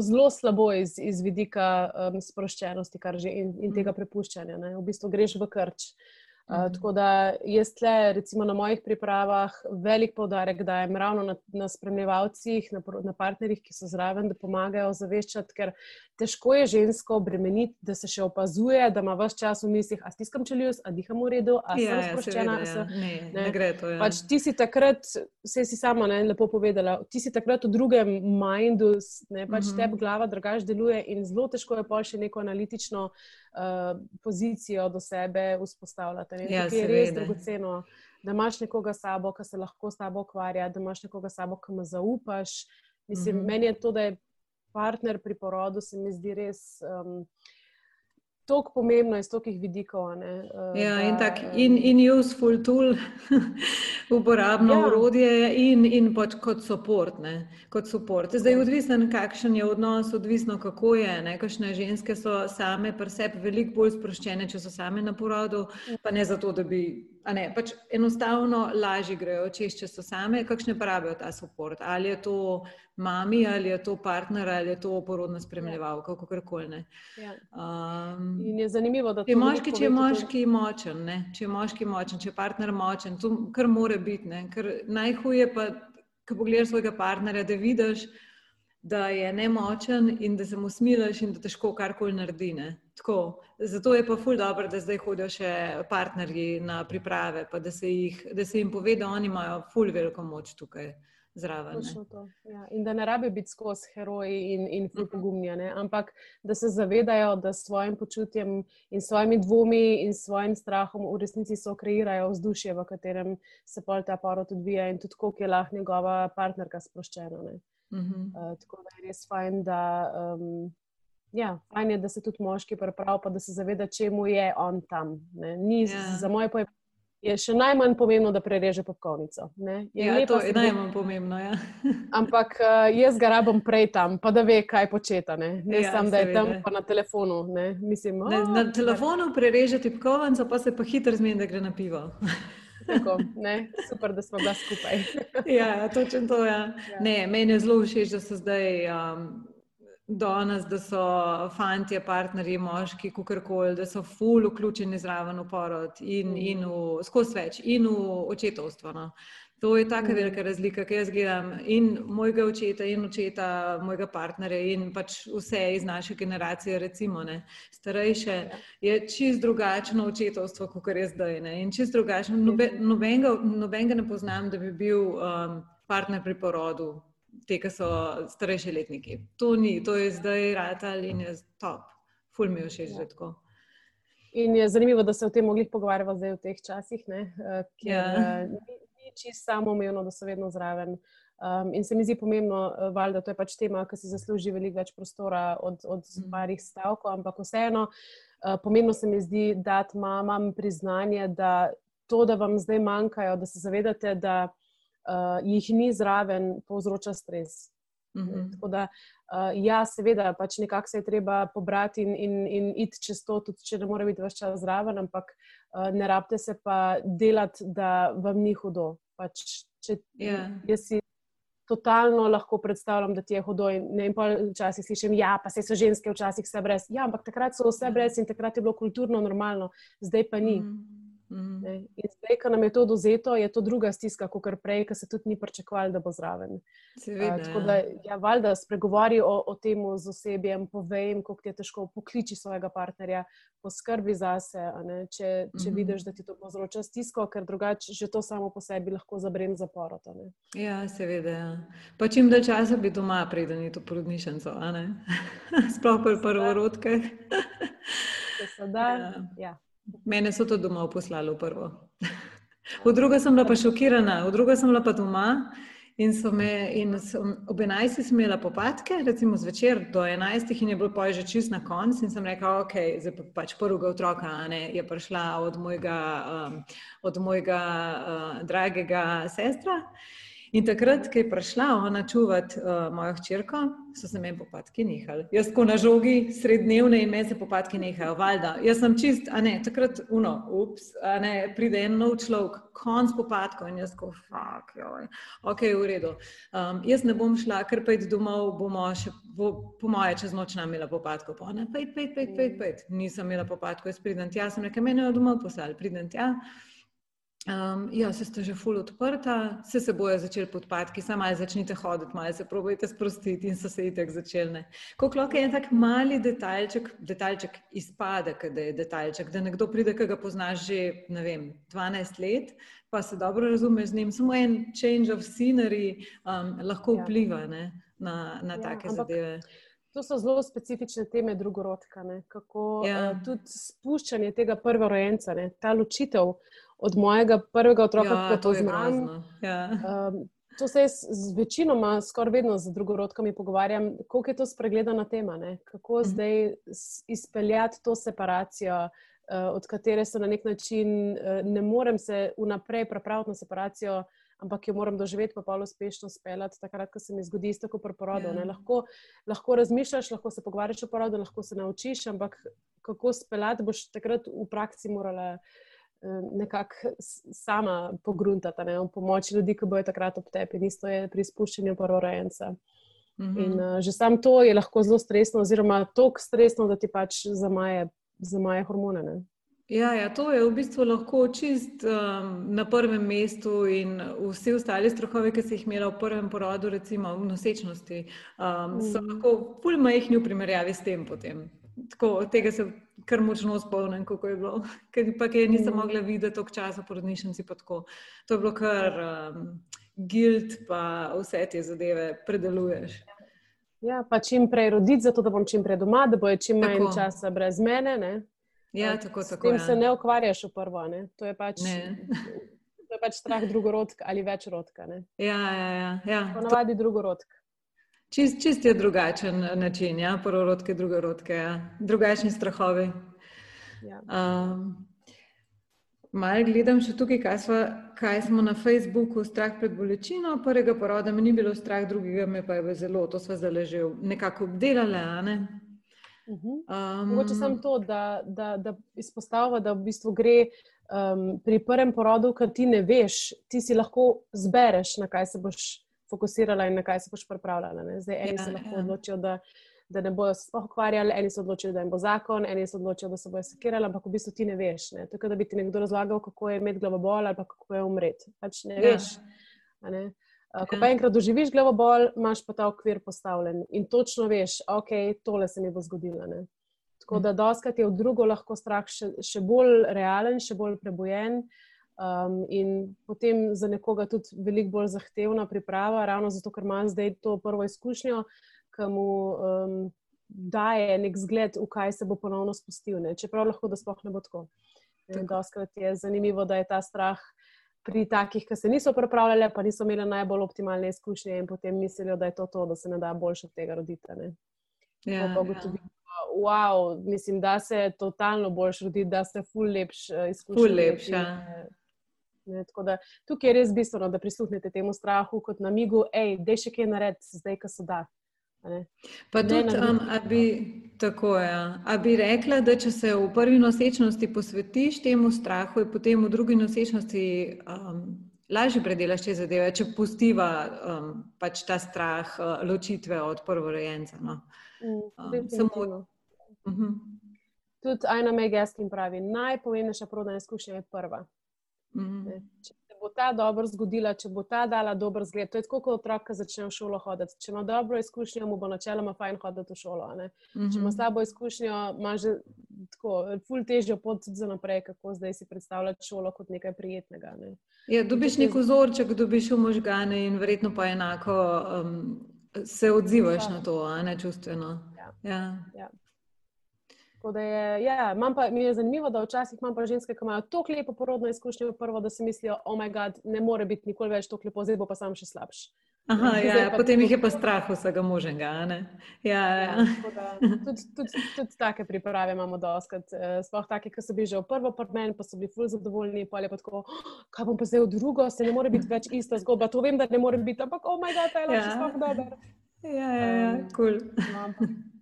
zelo slabo iz, iz vidika um, sproščenosti in, in tega prepuščanja. Ne? V bistvu greš v krč. Uh, Mhm. tako da jaz tle, recimo na mojih pripravah, velik poudarek dajem ravno na, na spremljevalcih, na, na partnerjih, ki so zraven, da pomagajo zaveščati, ker težko je žensko obremeniti, da se še opazuje, da ima vse čas v mislih, a stiskam čeljus, a diham v redu, a ja, sem ja, sproščena. Ja, ja. Ne, ne, ne gre to. Ja. Pač ti si takrat, vse si sama ne, lepo povedala, ti si takrat v drugem mindu, ne, pač uh -huh. tebi glava drugače deluje in zelo težko je pa še neko analitično uh, pozicijo do sebe vzpostavljati. Ja, je res dragoceno, da imaš nekoga sabo, ki se lahko s tabo ukvarja, da imaš nekoga sabo, ki mu zaupaš. Mislim, mm -hmm. Meni je to, da je partner pri porodu, se mi zdi res. Um, tako pomembno iz tolikih vidikov. Uh, ja, da, in tako in, in useful tool, uporabno ja. urodje in, in pač kot support. Kot support. Zdaj, odvisno, kakšen je odnos, odvisno, kako je. Kakšne ženske so same pri sebi veliko bolj sproščene, če so same na porodu, pa ne zato, da bi ne, pač enostavno lažje grejo, češ, če so same, kakšne pravijo ta podpor. Ali je to mami, ali je to partner, ali je to porodna spremljevalka, kako koli. Ja. Um, je zanimivo, da če, moški, če je moški močen, ne? če je moški močen, če je partner močen, to kar more biti. Najhuje pa, ko pogledaš svojega partnerja, da vidiš, da je nemočen in da se mu smilaš in da težko karkoli naredi. Tako, zato je pa ful dobro, da zdaj hodijo še partnerji na priprave, pa da se, jih, da se jim pove, da oni imajo ful veliko moč tukaj zraven. Ja. In da ne rabi biti skozi heroji in, in ful mhm. pogumni, ampak da se zavedajo, da s svojim počutjem in svojimi dvomi in svojim strahom v resnici so kreirajo vzdušje, v katerem se pol ta porod odvija in tudi koliko je lahko njegova partnerka sproščena. Uh -huh. uh, tako da je res fajn, da. Um, Ja, fajn je, da se tudi moški prepravi, pa da se zaveda, čemu je on tam. Ni, ja. Za moje pojme je še najmanj pomembno, da prereže popkovnico. Ja, to je najmanj pomembno. Ja. Ampak uh, jaz ga rabim prej tam, pa da ve, kaj početa. Ne, ne ja, sam, da je tam, pa na telefonu. Mislim, oh, ne, na telefonu prereže popkovnico, pa se pa hitro zmeni, da gre na pivo. Tako, Super, da smo bila skupaj. ja, točno to. Ja. Ja. Ne, meni je zelo všeč, da so zdaj. Um, danes, da so fanti, partnerji, moški, kakorkoli, da so ful vključeni zraven v porod in, mm. in v skozi več in v očetovstvo. No. To je tako mm. velika razlika, ki jaz gledam in mojega očeta in očeta mojega partnerja in pač vse iz naše generacije, recimo, ne, starejše, ja. je čist drugačno očetovstvo, kot je zdaj. Ne, in čist drugačno, nobe, nobenega, nobenega ne poznam, da bi bil um, partner pri porodu, te, ki so starejši letniki. To ni, to je zdaj ratal in je top, ful mi je všeč že tako. In je zanimivo, da se o tem mogli pogovarjati zdaj v teh časih, ne? Eh, ker ja. Eh, ni, ni čisto samoumevno, da so vedno zraven. Um, in se mi zdi pomembno, eh, val, da to je pač tema, ki si zasluži veliko več prostora od, od mm. parih stavkov, ampak vseeno, uh, pomembno se mi zdi dati mamam priznanje, da to, da vam zdaj manjkajo, da se zavedate, da uh, jih ni zraven, povzroča stres. Mm -hmm. Tako da, uh, ja, seveda, pač nekako se je treba pobrati in, in, in iti čez to, tudi če ne more biti vse čas zraven, ampak uh, ne rabite se pa delati, da vam ni hudo. Pač, če, yeah. Ja. Jaz si totalno lahko predstavljam, da ti je hudo. In, ne, in včasih slišim, ja, se so ženske včasih vse brez. Ja, ampak takrat so vse brez in takrat je bilo kulturno normalno, zdaj pa ni. Mm -hmm. Mm. In zdaj, ko nam je to dozeto, je to druga stiska, kot prej, ki se tudi ni pričakovali, da bo zraven. Seveda, uh, tako da, ja, valjda, spregovori o, o tem z osebjem, povej, kako ti je težko, pokliči svojega partnerja, poskrbi zase. Če, če mm -hmm. vidiš, da ti to povzroča stisko, ker drugače že to samo po sebi lahko zabrem zaporo. Ja, seveda. Ja. Pa čim dalj časa bi doma, preden je to porodnišnico, sploh pri prvorodkah. Ja. Ja. Mene so to doma poslali v prvo. V drugo sem bila pa šokirana, v drugo sem bila pa doma. In, me, in sem, ob 11. sem imela popadke, recimo zvečer do 11. in je bilo pa že čist na koncu. In sem rekla, ok, zdaj pa pač prvega otroka ne, je prišla od mojega, um, od mojega uh, dragega sestra. In takrat, ko je prišla ona čuvati uh, mojo hčerko, so se meni popadki nehali. Jaz ko na žogi srednjevne in meni se popadki nehajo, valjda. Jaz sem čist, a ne, takrat, uno, ups, a ne, pride en nov človek, konc popadkov in jaz ko, fuck, joj, ok, v redu. Um, jaz ne bom šla, ker pejt domov, bomo še, bo, po moje, čez noč nam imela popadkov. Pa ne, pejt, pejt, pejt, pejt, pejt. Nisem imela popadkov, jaz pridem tja, sem rekla, meni je domov poslali, pridem tja. Um, ja, se ste že ful odprta, se se bojo začeli podpadki, samo malo začnite hoditi, malo se probojte sprostiti in so se itek začeli. Kako lahko je en tak mali detaljček, detaljček izpade, da je detaljček, da nekdo pride, ki ga poznaš že, ne vem, 12 let, pa se dobro razumeš z njim, samo en change of scenery um, lahko ja. vpliva ne, na, na ja, take ampak... zadeve. To so zelo specifične teme drugorodka, ne? kako ja. uh, tudi spuščanje tega prvorojenca, ta ločitev od mojega prvega otroka, ja, ki to znam. Ja. Um, to se jaz z večinoma, skoraj vedno z drugorodkami pogovarjam, koliko je to spregledana tema, ne? kako mhm. zdaj izpeljati to separacijo. Uh, od katere se na nek način uh, ne morem se vnaprej pripraviti na separacijo, ampak jo moram doživeti, pa pa uspešno speljati, takrat, ko se mi zgodi kot pri porodu. Yeah. Ja. Lahko, lahko razmišljaš, lahko se pogovarjaš o porodu, lahko se naučiš, ampak kako speljati, boš takrat v praksi morala uh, nekako sama pogruntata, ne, pomoč ljudi, ki bojo takrat ob tebi, isto je pri spuščanju prvorojenca. Mm -hmm. In uh, že sam to je lahko zelo stresno, oziroma tako stresno, da ti pač zamaje, zamaje hormone. Ne. Ja, ja, to je v bistvu lahko čist um, na prvem mestu, in vsi ostali strahovi, ki si jih imela v prvem porodu, recimo v nosečnosti, um, so mm. lahko pol majhni v primerjavi s tem. Potem. Tako, tega se kar močno spomnim, kako je bilo. Ker pa kaj nisem mm. mogla videti toliko časa po rodnišnici. To je bilo kar um, gild, pa vse te zadeve predeluješ. Ja, pa čim prej roditi, zato da bom čim prej doma, da bo čim manj tako. časa brez mene. Ne? Ja, tako, tako. S tem ja. se ne ukvarjaš v prvo. Ne? To je pač. To je pač strah drugorodka ali večrodka. Ja, ja, ja. ja. Ponavadi drugorodka. Čist, čist je drugačen način, ja? prvorodke, drugorodke, ja? drugačni strahovi. Ja. Um, Mal gledam še tukaj, kaj smo, kaj smo na Facebooku, strah pred bolečino. Prvega poroda mi ni bilo strah, drugega me pa je zelo, to smo zdaj že nekako obdelali. Ne? Um, Mogoče sem to, da, da, da izpostavlja, da v bistvu gre um, pri prvem porodu, ker ti ne veš, ti si lahko zbereš, na kaj se boš fokusirala in na kaj se boš pripravljala. Ne? Zdaj, eni ja, se lahko ja. odločijo, da, da ne bojo sploh ukvarjali, eni se odločijo, da jim bo zakon, eni se odločijo, da se bojo sekirali, ampak v bistvu ti ne veš. Ne? Tako da bi ti nekdo razlagal, kako je imeti glavobol ali kako je umreti. Pač ne ja. veš. Ne? Ko ja. pa enkrat doživiš glavobol, imaš pa ta okvir postavljen in točno veš, ok, tole se mi bo zgodilo. Ne? Tako da doskrat je v drugo lahko strah še, še bolj realen, še bolj prebojen. Um, in potem za nekoga tudi veliko bolj zahtevna priprava, ravno zato, ker ima zdaj to prvo izkušnjo, ki mu um, daje nek zgled, v kaj se bo ponovno spustil. Ne? Čeprav lahko, da sploh ne bo tako. Doskrat je zanimivo, da je ta strah pri takih, ki se niso pripravljali, pa niso imeli najbolj optimalne izkušnje in potem mislijo, da je to to, da se ne da boljše od tega roditi. Ja, pa gotovi. Ja. Wow, mislim, da se totalno boljš roditi, da ste ful lepš uh, izkušnje. Ful lepš, ja. Da, tukaj je res bistveno, da prisluhnete temu strahu kot namigu, da je še kaj narediti, zdaj, ko se da. Pa tudi, um, a bi, tako je. Ja. A bi rekla, da če se v prvi nosečnosti posvetiš temu strahu, je potem v drugi nosečnosti um, lažje predelaš te zadeve, če pustiva um, pač ta strah uh, ločitve od prvorojenca. No? Mm, um, samo. Uh -huh. Tudi Aina Megaskin pravi, najpomembnejša porodna izkušnja je prva. Mm -hmm. Če se bo ta dobro zgodila, če bo ta dala dober zgled, to je tako, kot otrok, ki začne v šolo hoditi. Če ima dobro izkušnjo, mu bo načeloma fajn hoditi v šolo. Mm -hmm. Če ima mhm. slabo izkušnjo, ima že tako, ful težjo pot za naprej, kako zdaj si predstavljati šolo kot nekaj prijetnega. Ne. Ja, dobiš nek vzorček, dobiš v možgane in verjetno pa enako um, se odzivaš ja. na to, a ne čustveno. Ja. Ja. Ja. Je, ja, pa, mi je zanimivo, da včasih imam pa ženske, ki imajo tako lepo porodno izkušnjo, prvo, da si mislijo, oh, moj bog, ne more biti nikoli več tako lepo, zdaj bo pa sam še slabši. Aha, ja, ja, potem jih je pa strah vsega možnega. Ja, ja. Ja, tudi, tudi, tudi take priprave imamo doskrat. Eh, sploh take, ki so bili že v prvo pormen, pa so bili ful zadovoljni, pa je pa tako, oh, kaj bom pa zdaj v drugo, se ne more biti več ista zgodba. To vem, da ne more biti, ampak oh, moj bog, ta je lahko sploh dober. Ja, ja, ja, cool. um,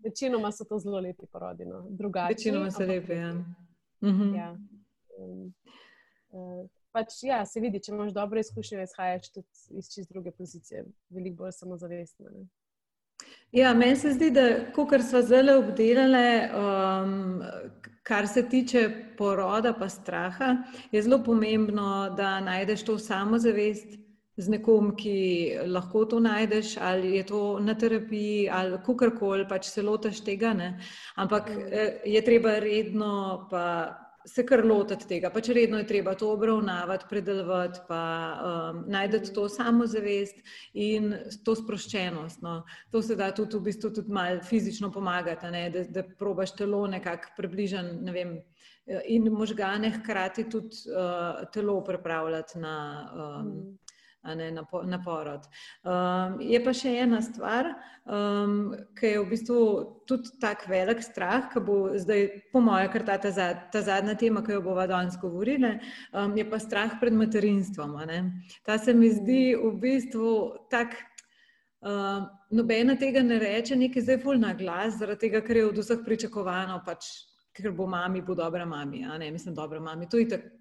večinoma so to zelo lepi porodi. No. Večinoma so lepi. Ja. Mhm. Ja. Um, uh, pač, ja, se vidi, če imaš dobre izkušnje, izhajaš tudi iz čist druge pozicije, veliko bolj samozavestno. Ne. Ja, meni se zdi, da kar smo zelo obdelali, um, kar se tiče poroda in straha, je zelo pomembno, da najdeš to samozavest z nekom, ki lahko to najdeš, ali je to na terapiji, ali kako koli, pač se lotaš tega. Ne? Ampak mm. eh, je treba redno pa se kar lotiti tega, pač redno je treba to obravnavati, predelovati, pa um, najti to samozavest in to sproščenost. No. To se da tudi v bistvu tudi malo fizično pomagati, da, da probaš telo nekako približati. Ne vem, In možgane hkrati tudi uh, telo pripravljati na um, ne, na, na porod. Um, je pa še ena stvar, um, ki je v bistvu tudi tako velik strah, ki bo zdaj, po mojem, kar ta, ta, ta zadnja tema, ki jo bomo danes govorili, um, je pa strah pred materinstvom. Ta se mi zdi v bistvu tak. Uh, nobena tega ne reče, nekaj zdaj ful na glas, zaradi tega, ker je od vseh pričakovano, pač, ker bo mami, bo dobra mami. Mislim, dobra mami. To je tako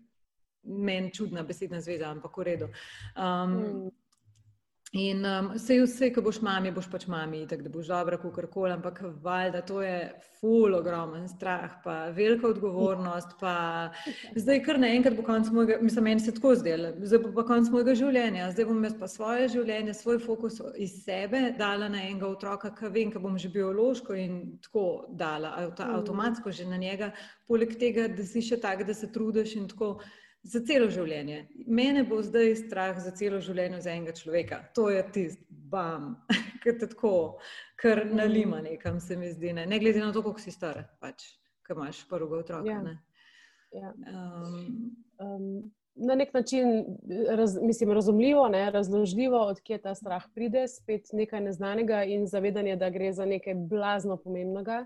meni čudna besedna zveza, ampak v redu. Um, mm. In um, vse, vse, ko boš mami, boš pač mami, tako da boš dobra, kako koli, ampak valjda to je ful, ogromen strah, pa velika odgovornost. Pa zdaj, kar naenkrat bo konec mojega, mislim, meni se tako zdelo, zdaj bo pa konec mojega življenja, zdaj bom jaz pa svoje življenje, svoj fokus iz sebe dala na enega otroka, ki vem, da bom že biološko in tako dala, avto, mm. avtomatsko že na njega, poleg tega, da si še tak, da se trudiš in tako za celo življenje. Mene bo zdaj strah za celo življenje za enega človeka. To je tisti, bam, ki te tako, kar nalima nekam, se mi zdi. Ne, ne glede na to, koliko si star, pač, ki imaš prvega otroka. Ja. Ja. Um, um, na nek način raz, mislim, razumljivo, ne, razložljivo, odkje ta strah pride, spet nekaj neznanega in zavedanje, da gre za nekaj blazno pomembnega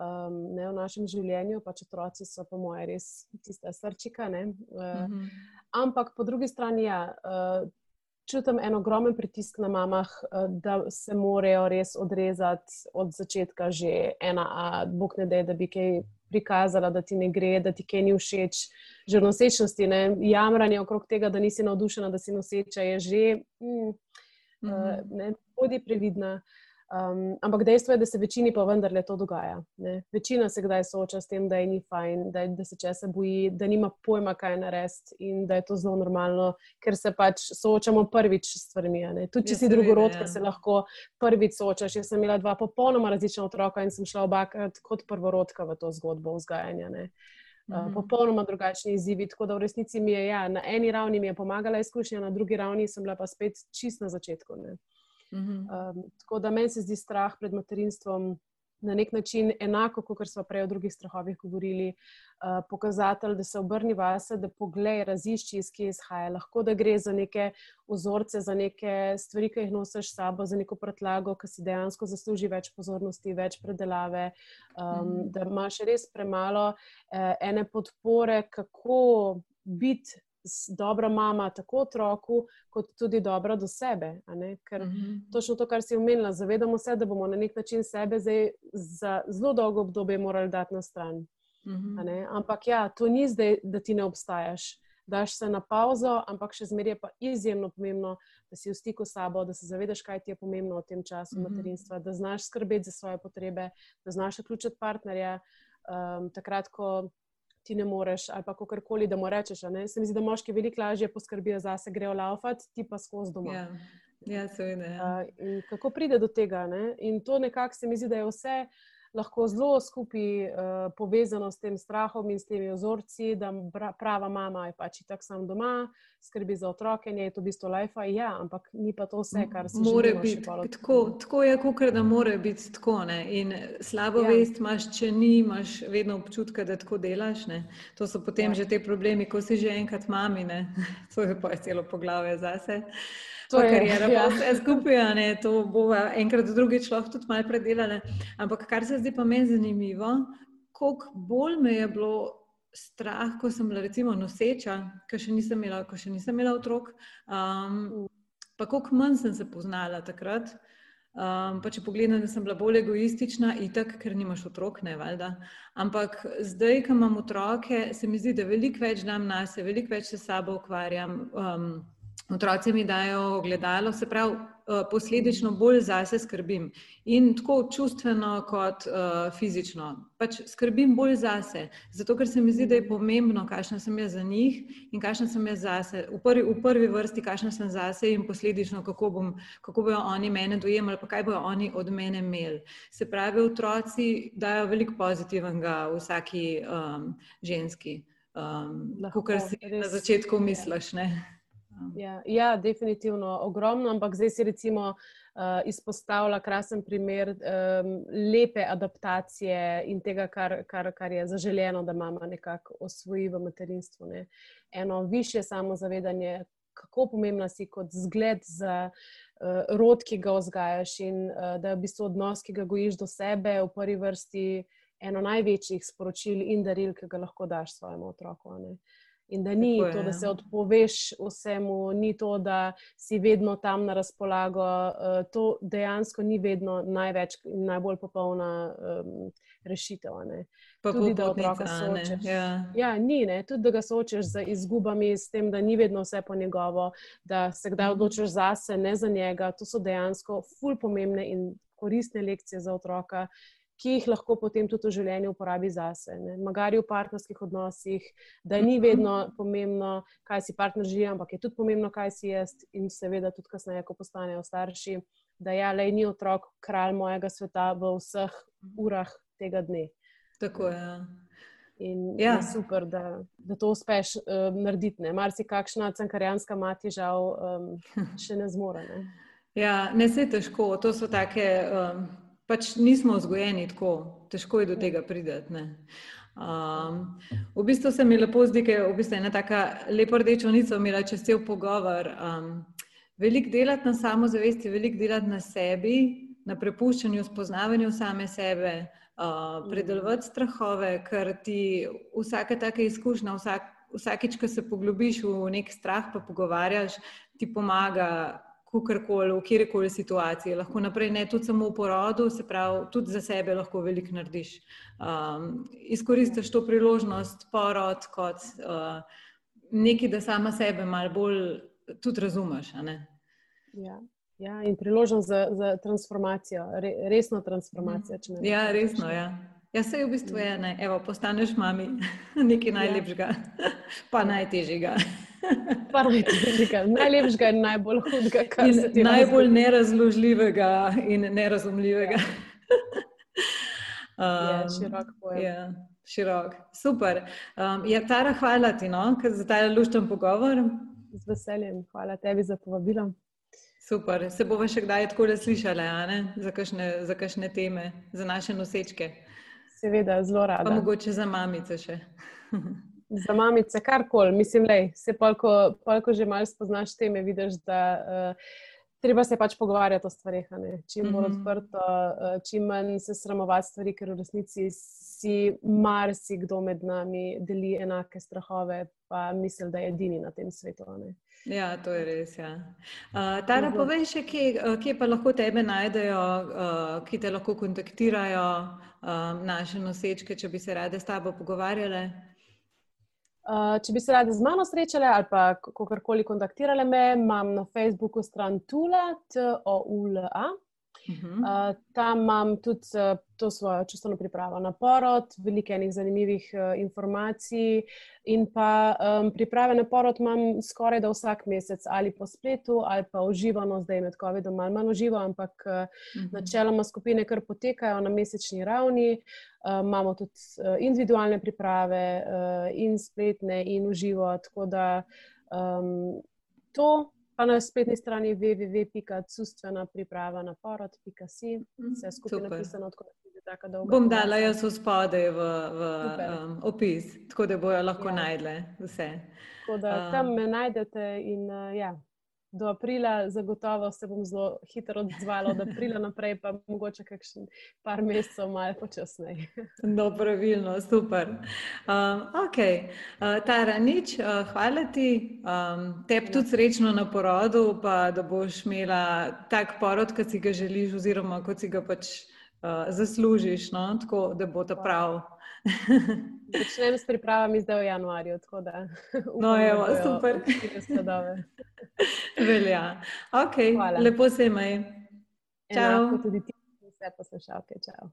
um, ne, v našem življenju, pač otroci so, po mojem, res tista srčika. Uh, uh -huh. Ampak po drugi strani, ja, uh, čutim en ogromen pritisk na mamah, uh, da se morajo res odrezati od začetka, že ena, a bog ne da, da bi kaj prikazala, da ti ne gre, da ti kaj ni všeč. Že nosečnosti, ne, jamranje okrog tega, da nisi navdušena, da si noseča, je že, mm, uh -huh. uh, ne, bodi previdna. Um, ampak dejstvo je, da se večini pa vendarle to dogaja. Ne? Večina se kdaj sooča s tem, da je ni fajn, da, da se česa boji, da nima pojma, kaj narediti in da je to zelo normalno, ker se pač soočamo prvič s stvarmi. Tudi če si drugorodka, ja. se lahko prvič soočaš. Jaz sem imela dva popolnoma različna otroka in sem šla obakrat kot prvorodka v to zgodbo vzgajanja. Ne? Uh, popolnoma drugačni izzivi. Tako da v resnici mi je ja, na eni ravni pomagala izkušnja, na drugi ravni sem bila pa spet čist na začetku. Ne. Um, tako da meni se zdi strah pred materinstvom na nek način enako, kot smo prej o drugih strahovih govorili, uh, pokazatelj, da se obrni vase, da poglej, razišči, iz kje izhaja. Lahko da gre za neke vzorce, za neke stvari, ki jih nosiš s sabo, za neko prtlago, ki si dejansko zasluži več pozornosti, več predelave, um, da imaš res premalo uh, ene podpore, kako biti dobra mama, tako otroku, kot tudi dobra do sebe. Ker uh mhm. -huh. točno to, kar si omenila, zavedamo se, da bomo na nek način sebe zdaj za zelo dolgo obdobje morali dati na stran. Uh mhm. -huh. Ampak ja, to ni zdaj, da ti ne obstajaš. Daš se na pauzo, ampak še zmeraj je pa izjemno pomembno, da si v stiku s sabo, da se zavedaš, kaj ti je pomembno v tem času uh mhm. -huh. materinstva, da znaš skrbeti za svoje potrebe, da znaš vključiti partnerja. um, takrat, ko ti ne moreš, ali pa kakorkoli, da mu rečeš. Se mi zdi, da moški veliko lažje poskrbijo za sebe, grejo laufati, ti pa skozi doma. Ja, ja seveda. Ja. Uh, kako pride do tega? Ne? In to nekako se mi zdi, da je vse lahko zelo skupaj uh, povezano s tem strahom in s temi ozorci, da prava mama je pač tako sam doma, skrbi za otroke, je to v bistvu life. Ja, ampak ni pa to vse, kar se lahko zgodi. Tako, tako je, kot da mora biti tako. Ne? In slabo ja. vest imaš, če ni, imaš vedno občutek, da tako delaš. Ne? To so potem ja. že te problemi, ko si že enkrat mami, to je pa celo poglavje zase to je karijera, ja. vse skupaj, ne, to bo enkrat drugič lahko tudi malo predelali. Ampak kar se zdi pa meni zanimivo, koliko bolj me je bilo strah, ko sem bila recimo noseča, ko še nisem imela, ko še nisem imela otrok, um, pa koliko manj sem se poznala takrat. Um, pa če pogledam, da sem bila bolj egoistična, itak, ker nimaš otrok, ne valjda. Ampak zdaj, ko imam otroke, se mi zdi, da veliko več dam na sebe, veliko več se sabo ukvarjam. Um, Otroci mi dajo ogledalo, se pravi, posledično bolj zase skrbim. In tako čustveno, kot uh, fizično. Pač skrbim bolj zase, zato ker se mi zdi, da je pomembno, kakšna sem jaz za njih in kakšna sem jaz zase. V prvi, v prvi vrsti, kakšna sem zase in posledično, kako, bom, kako bojo oni mene dojemali, pa kaj bojo oni od mene imeli. Se pravi, otroci dajo veliko pozitivnega vsaki um, ženski, um, kot si na začetku misliš. Ne? Ja, ja, definitivno ogromno, ampak zdaj si recimo uh, izpostavlja krasen primer um, lepe adaptacije in tega, kar, kar, kar je zaželjeno, da mama nekako osvoji v materinstvu. Ne. Eno više samozavedanje, kako pomembna si kot zgled za uh, rod, ki ga vzgajaš in uh, da je v bistvu odnos, ki ga gojiš do sebe, v prvi vrsti eno največjih sporočil in daril, ki ga lahko daš svojemu otroku. Ne. In da ni Tako to, je. da se odpoveš vsemu, ni to, da si vedno tam na razpolago. Eh, to dejansko ni vedno največ in najbolj popolna um, rešitev. Tudi da otroka soočeš. Ja. ja, ni, ne? tudi da ga soočeš z izgubami, s tem, da ni vedno vse po njegovo, da se kdaj mhm. odločiš zase, ne za njega. To so dejansko ful pomembne in koristne lekcije za otroka ki jih lahko potem tudi v življenju uporabi zase. Magari v partnerskih odnosih, da ni vedno pomembno, kaj si partner želi, ampak je tudi pomembno, kaj si jaz in seveda tudi kasneje, ko postanejo starši, da ja, le ni otrok kralj mojega sveta v vseh urah tega dne. Tako je. In ja. je super, da, da to uspeš uh, narediti. Mar si kakšna cankarjanska mati, žal, um, še ne zmore. Ne? Ja, ne se težko. To so take um, pač nismo vzgojeni tako, težko je do tega prideti. Um, v bistvu se mi lepo zdi, da je v bistvu ena tako lepa rdeča nica imela čez cel pogovor. Um, veliko delati na samozavesti, veliko delati na sebi, na prepuščanju, spoznavanju same sebe, uh, predelovati strahove, ker ti vsake take izkušnje, vsak, vsakič, ko se poglobiš v nek strah, pa pogovarjaš, ti pomaga kakorkoli, v kjer koli situaciji, lahko naprej, ne tudi samo v porodu, se pravi, tudi za sebe lahko veliko narediš. Um, izkoristiš to priložnost, porod, kot uh, nekaj, da sama sebe malo bolj tudi razumeš. Ja. ja, in priložnost za, za transformacijo, re, resno transformacijo. Ja, resno. Ja. Ja, se je v bistvu ena, evo, postaneš mami, nekaj ja. najlepšega, ja. pa najtežjega. Najlepšega in najbolj hudega. In najbolj razli. nerazložljivega in nerazumljivega. Ja, um, ja, širok pojem. Ja, širok. Super. Um, ja, Tara, hvala ti no, za ta lušten pogovor. Z veseljem. Hvala tebi za povabilo. Super. Se bomo še kdaj tako slišali za, za kakšne teme, za naše nosečke. Seveda, zelo rada. Pa mogoče za mamice še. za mamice, karkoli, mislim, da se pa, ko, pa, ko že malo spoznaš teme, vidiš, da uh, treba se pač pogovarjati o stvarih. Čim bolj mm -hmm. odprto, uh, čim manj se sramovati stvari, ker v resnici si marsikdo med nami deli enake strahove, pa misli, da je edini na tem svetu. Ne? Ja, to je res. Ja. Uh, Tara, mhm. povej še, kje, kje pa lahko tebe najdejo, uh, ki te lahko kontaktirajo, uh, naše nosečke, če bi se rade s tabo pogovarjale. Uh, če bi se radi z mano srečali ali pa kakorkoli kontaktirali me, imam na Facebooku stran Tula, T-O-U-L-A. Uh -huh. uh, tam imam tudi uh, to svojo čustveno pripravo na porod, veliko enih zanimivih uh, informacij. In pa um, priprave na porod imam skoraj da vsak mesec, ali po spletu, ali pa uživano, zdaj med COVID-om, malo manj uživo, ampak uh, uh -huh. načeloma skupine kar potekajo na mesečni ravni. Uh, imamo tudi uh, individualne priprave, uh, in spletne, in uživo. Tako da um, to pa na spletni strani www.custvena priprava na porod.com, mhm, vse skupaj napisano, tako dolgo. Bom dala jaz v spode v, v um, opis, tako da bojo lahko ja. najdle vse. Tako da tam me najdete in uh, ja do aprila, zagotovo se bom zelo hitro odzvala, od aprila naprej, pa mogoče kakšen par mesecev, malo počasneje. no, pravilno, super. Um, ok, uh, Tara, nič, uh, hvala ti. Um, Tep tudi srečno na porodu, pa da boš imela tak porod, kot si ga želiš, oziroma kot si ga pač uh, zaslužiš, no? tako da bo to prav. Začnem s pripravami zdaj v januarju. Da, no, evo, super. Velja. Okay, lepo se imej. Čau. Tudi ti, vse poslušalke. Čau.